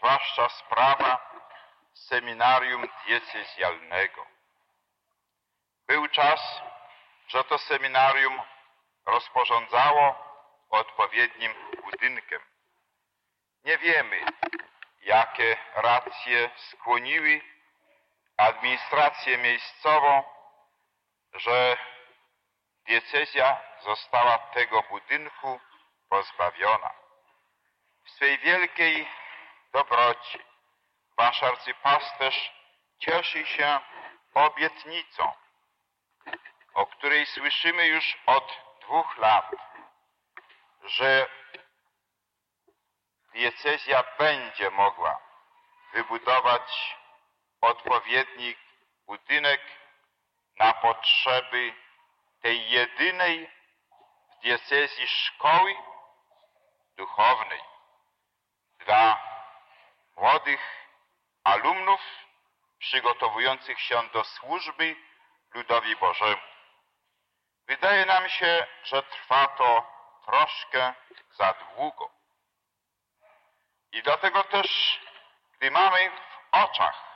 zwłaszcza sprawa seminarium diecezjalnego. Był czas, że to seminarium rozporządzało odpowiednim budynkiem. Nie wiemy, jakie racje skłoniły administrację miejscową, że diecezja została tego budynku pozbawiona. W swej wielkiej dobroci wasz arcypasterz cieszy się obietnicą, o której słyszymy już od dwóch lat, że diecezja będzie mogła wybudować odpowiedni budynek na potrzeby tej jedynej w diecezji szkoły duchownej dla młodych alumnów przygotowujących się do służby ludowi Bożemu. Wydaje nam się, że trwa to troszkę za długo. I dlatego też, gdy mamy w oczach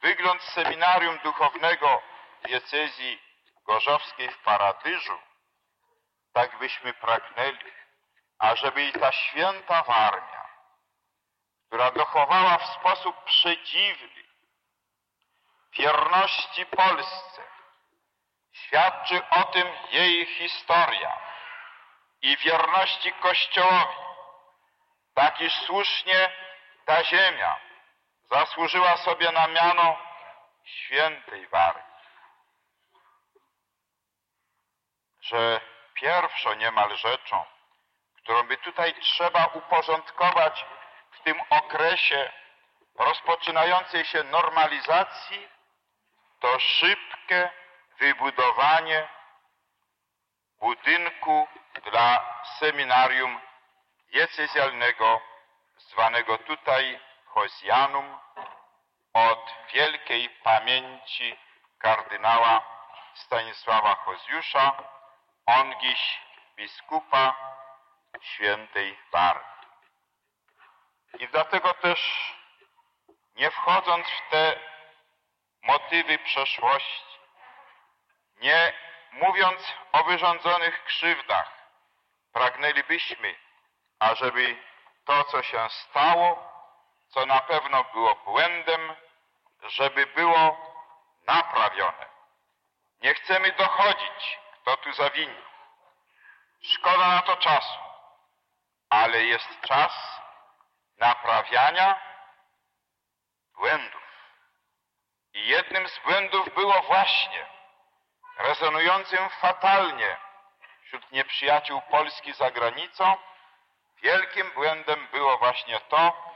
wygląd seminarium duchownego diecezji gorzowskiej w Paradyżu, tak byśmy pragnęli, ażeby i ta święta armia, która dochowała w sposób przedziwny wierności Polsce, świadczy o tym jej historia i wierności Kościołowi, tak iż słusznie ta ziemia zasłużyła sobie na miano świętej Warmii. Że pierwszą niemal rzeczą, którą by tutaj trzeba uporządkować tym okresie rozpoczynającej się normalizacji, to szybkie wybudowanie budynku dla seminarium diecezjalnego, zwanego tutaj Hozjanum, od wielkiej pamięci kardynała Stanisława Hozjusza, ongiś biskupa świętej Warmii. I dlatego też, nie wchodząc w te motywy przeszłości, nie mówiąc o wyrządzonych krzywdach, pragnęlibyśmy, ażeby to, co się stało, co na pewno było błędem, żeby było naprawione. Nie chcemy dochodzić, kto tu zawinił. Szkoda na to czasu, ale jest czas naprawiania błędów. I jednym z błędów było właśnie rezonującym fatalnie wśród nieprzyjaciół Polski za granicą, wielkim błędem było właśnie to,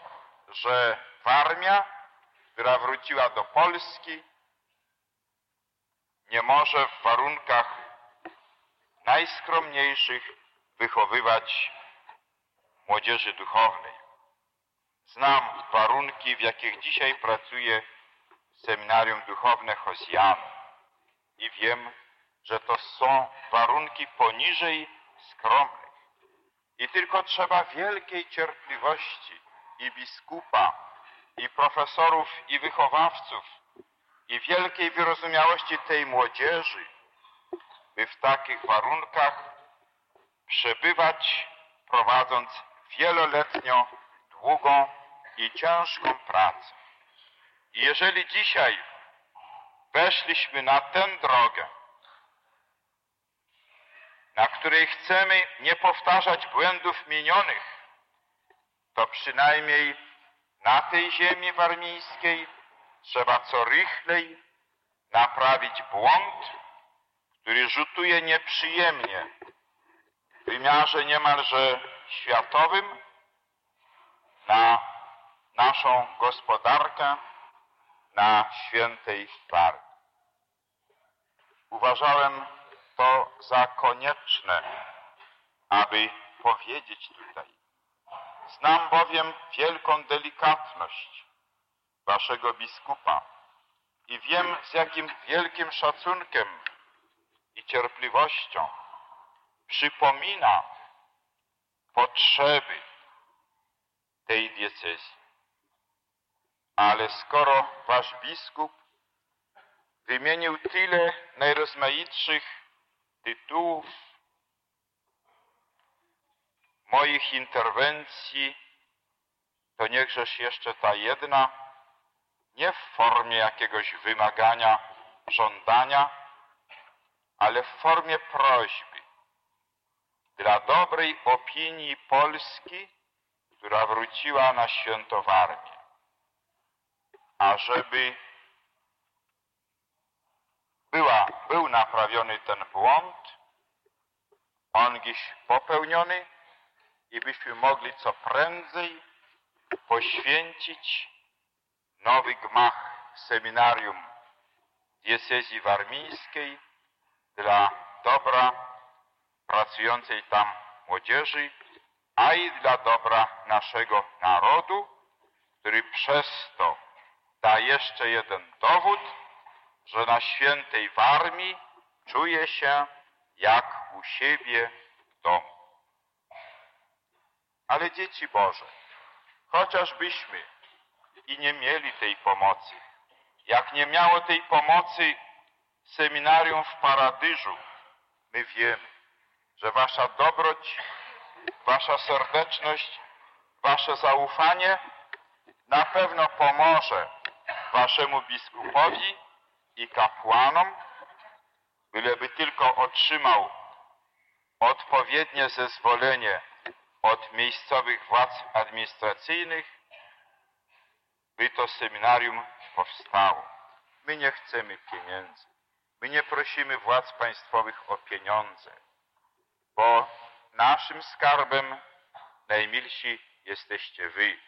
że armia, która wróciła do Polski, nie może w warunkach najskromniejszych wychowywać młodzieży duchownej. Znam warunki, w jakich dzisiaj pracuje seminarium duchowne Hozjanu i wiem, że to są warunki poniżej skromnych. I tylko trzeba wielkiej cierpliwości i biskupa, i profesorów, i wychowawców, i wielkiej wyrozumiałości tej młodzieży, by w takich warunkach przebywać, prowadząc wieloletnią, długą i ciężką pracę. I jeżeli dzisiaj weszliśmy na tę drogę, na której chcemy nie powtarzać błędów minionych, to przynajmniej na tej ziemi warmińskiej trzeba co rychlej naprawić błąd, który rzutuje nieprzyjemnie w wymiarze niemalże światowym na naszą gospodarkę, na świętej Warmii. Uważałem to za konieczne, aby powiedzieć tutaj. Znam bowiem wielką delikatność waszego biskupa i wiem, z jakim wielkim szacunkiem i cierpliwością przypomina potrzeby diecezji. Ale skoro wasz biskup wymienił tyle najrozmaitszych tytułów moich interwencji, to niechżeż jeszcze ta jedna, nie w formie jakiegoś wymagania, żądania, ale w formie prośby dla dobrej opinii Polski, która wróciła na świętowarmię, ażeby była, był naprawiony ten błąd, on dziś popełniony i byśmy mogli co prędzej poświęcić nowy gmach seminarium diecezji warmińskiej dla dobra pracującej tam młodzieży, a i dla dobra naszego narodu, który przez to da jeszcze jeden dowód, że na świętej Warmii czuje się jak u siebie w domu. Ale dzieci Boże, chociażbyśmy i nie mieli tej pomocy, jak nie miało tej pomocy seminarium w Paradyżu, my wiemy, że wasza dobroć, wasza serdeczność, wasze zaufanie na pewno pomoże waszemu biskupowi i kapłanom, byleby tylko otrzymał odpowiednie zezwolenie od miejscowych władz administracyjnych, by to seminarium powstało. My nie chcemy pieniędzy. My nie prosimy władz państwowych o pieniądze, bo naszym skarbem najmilsi jesteście wy.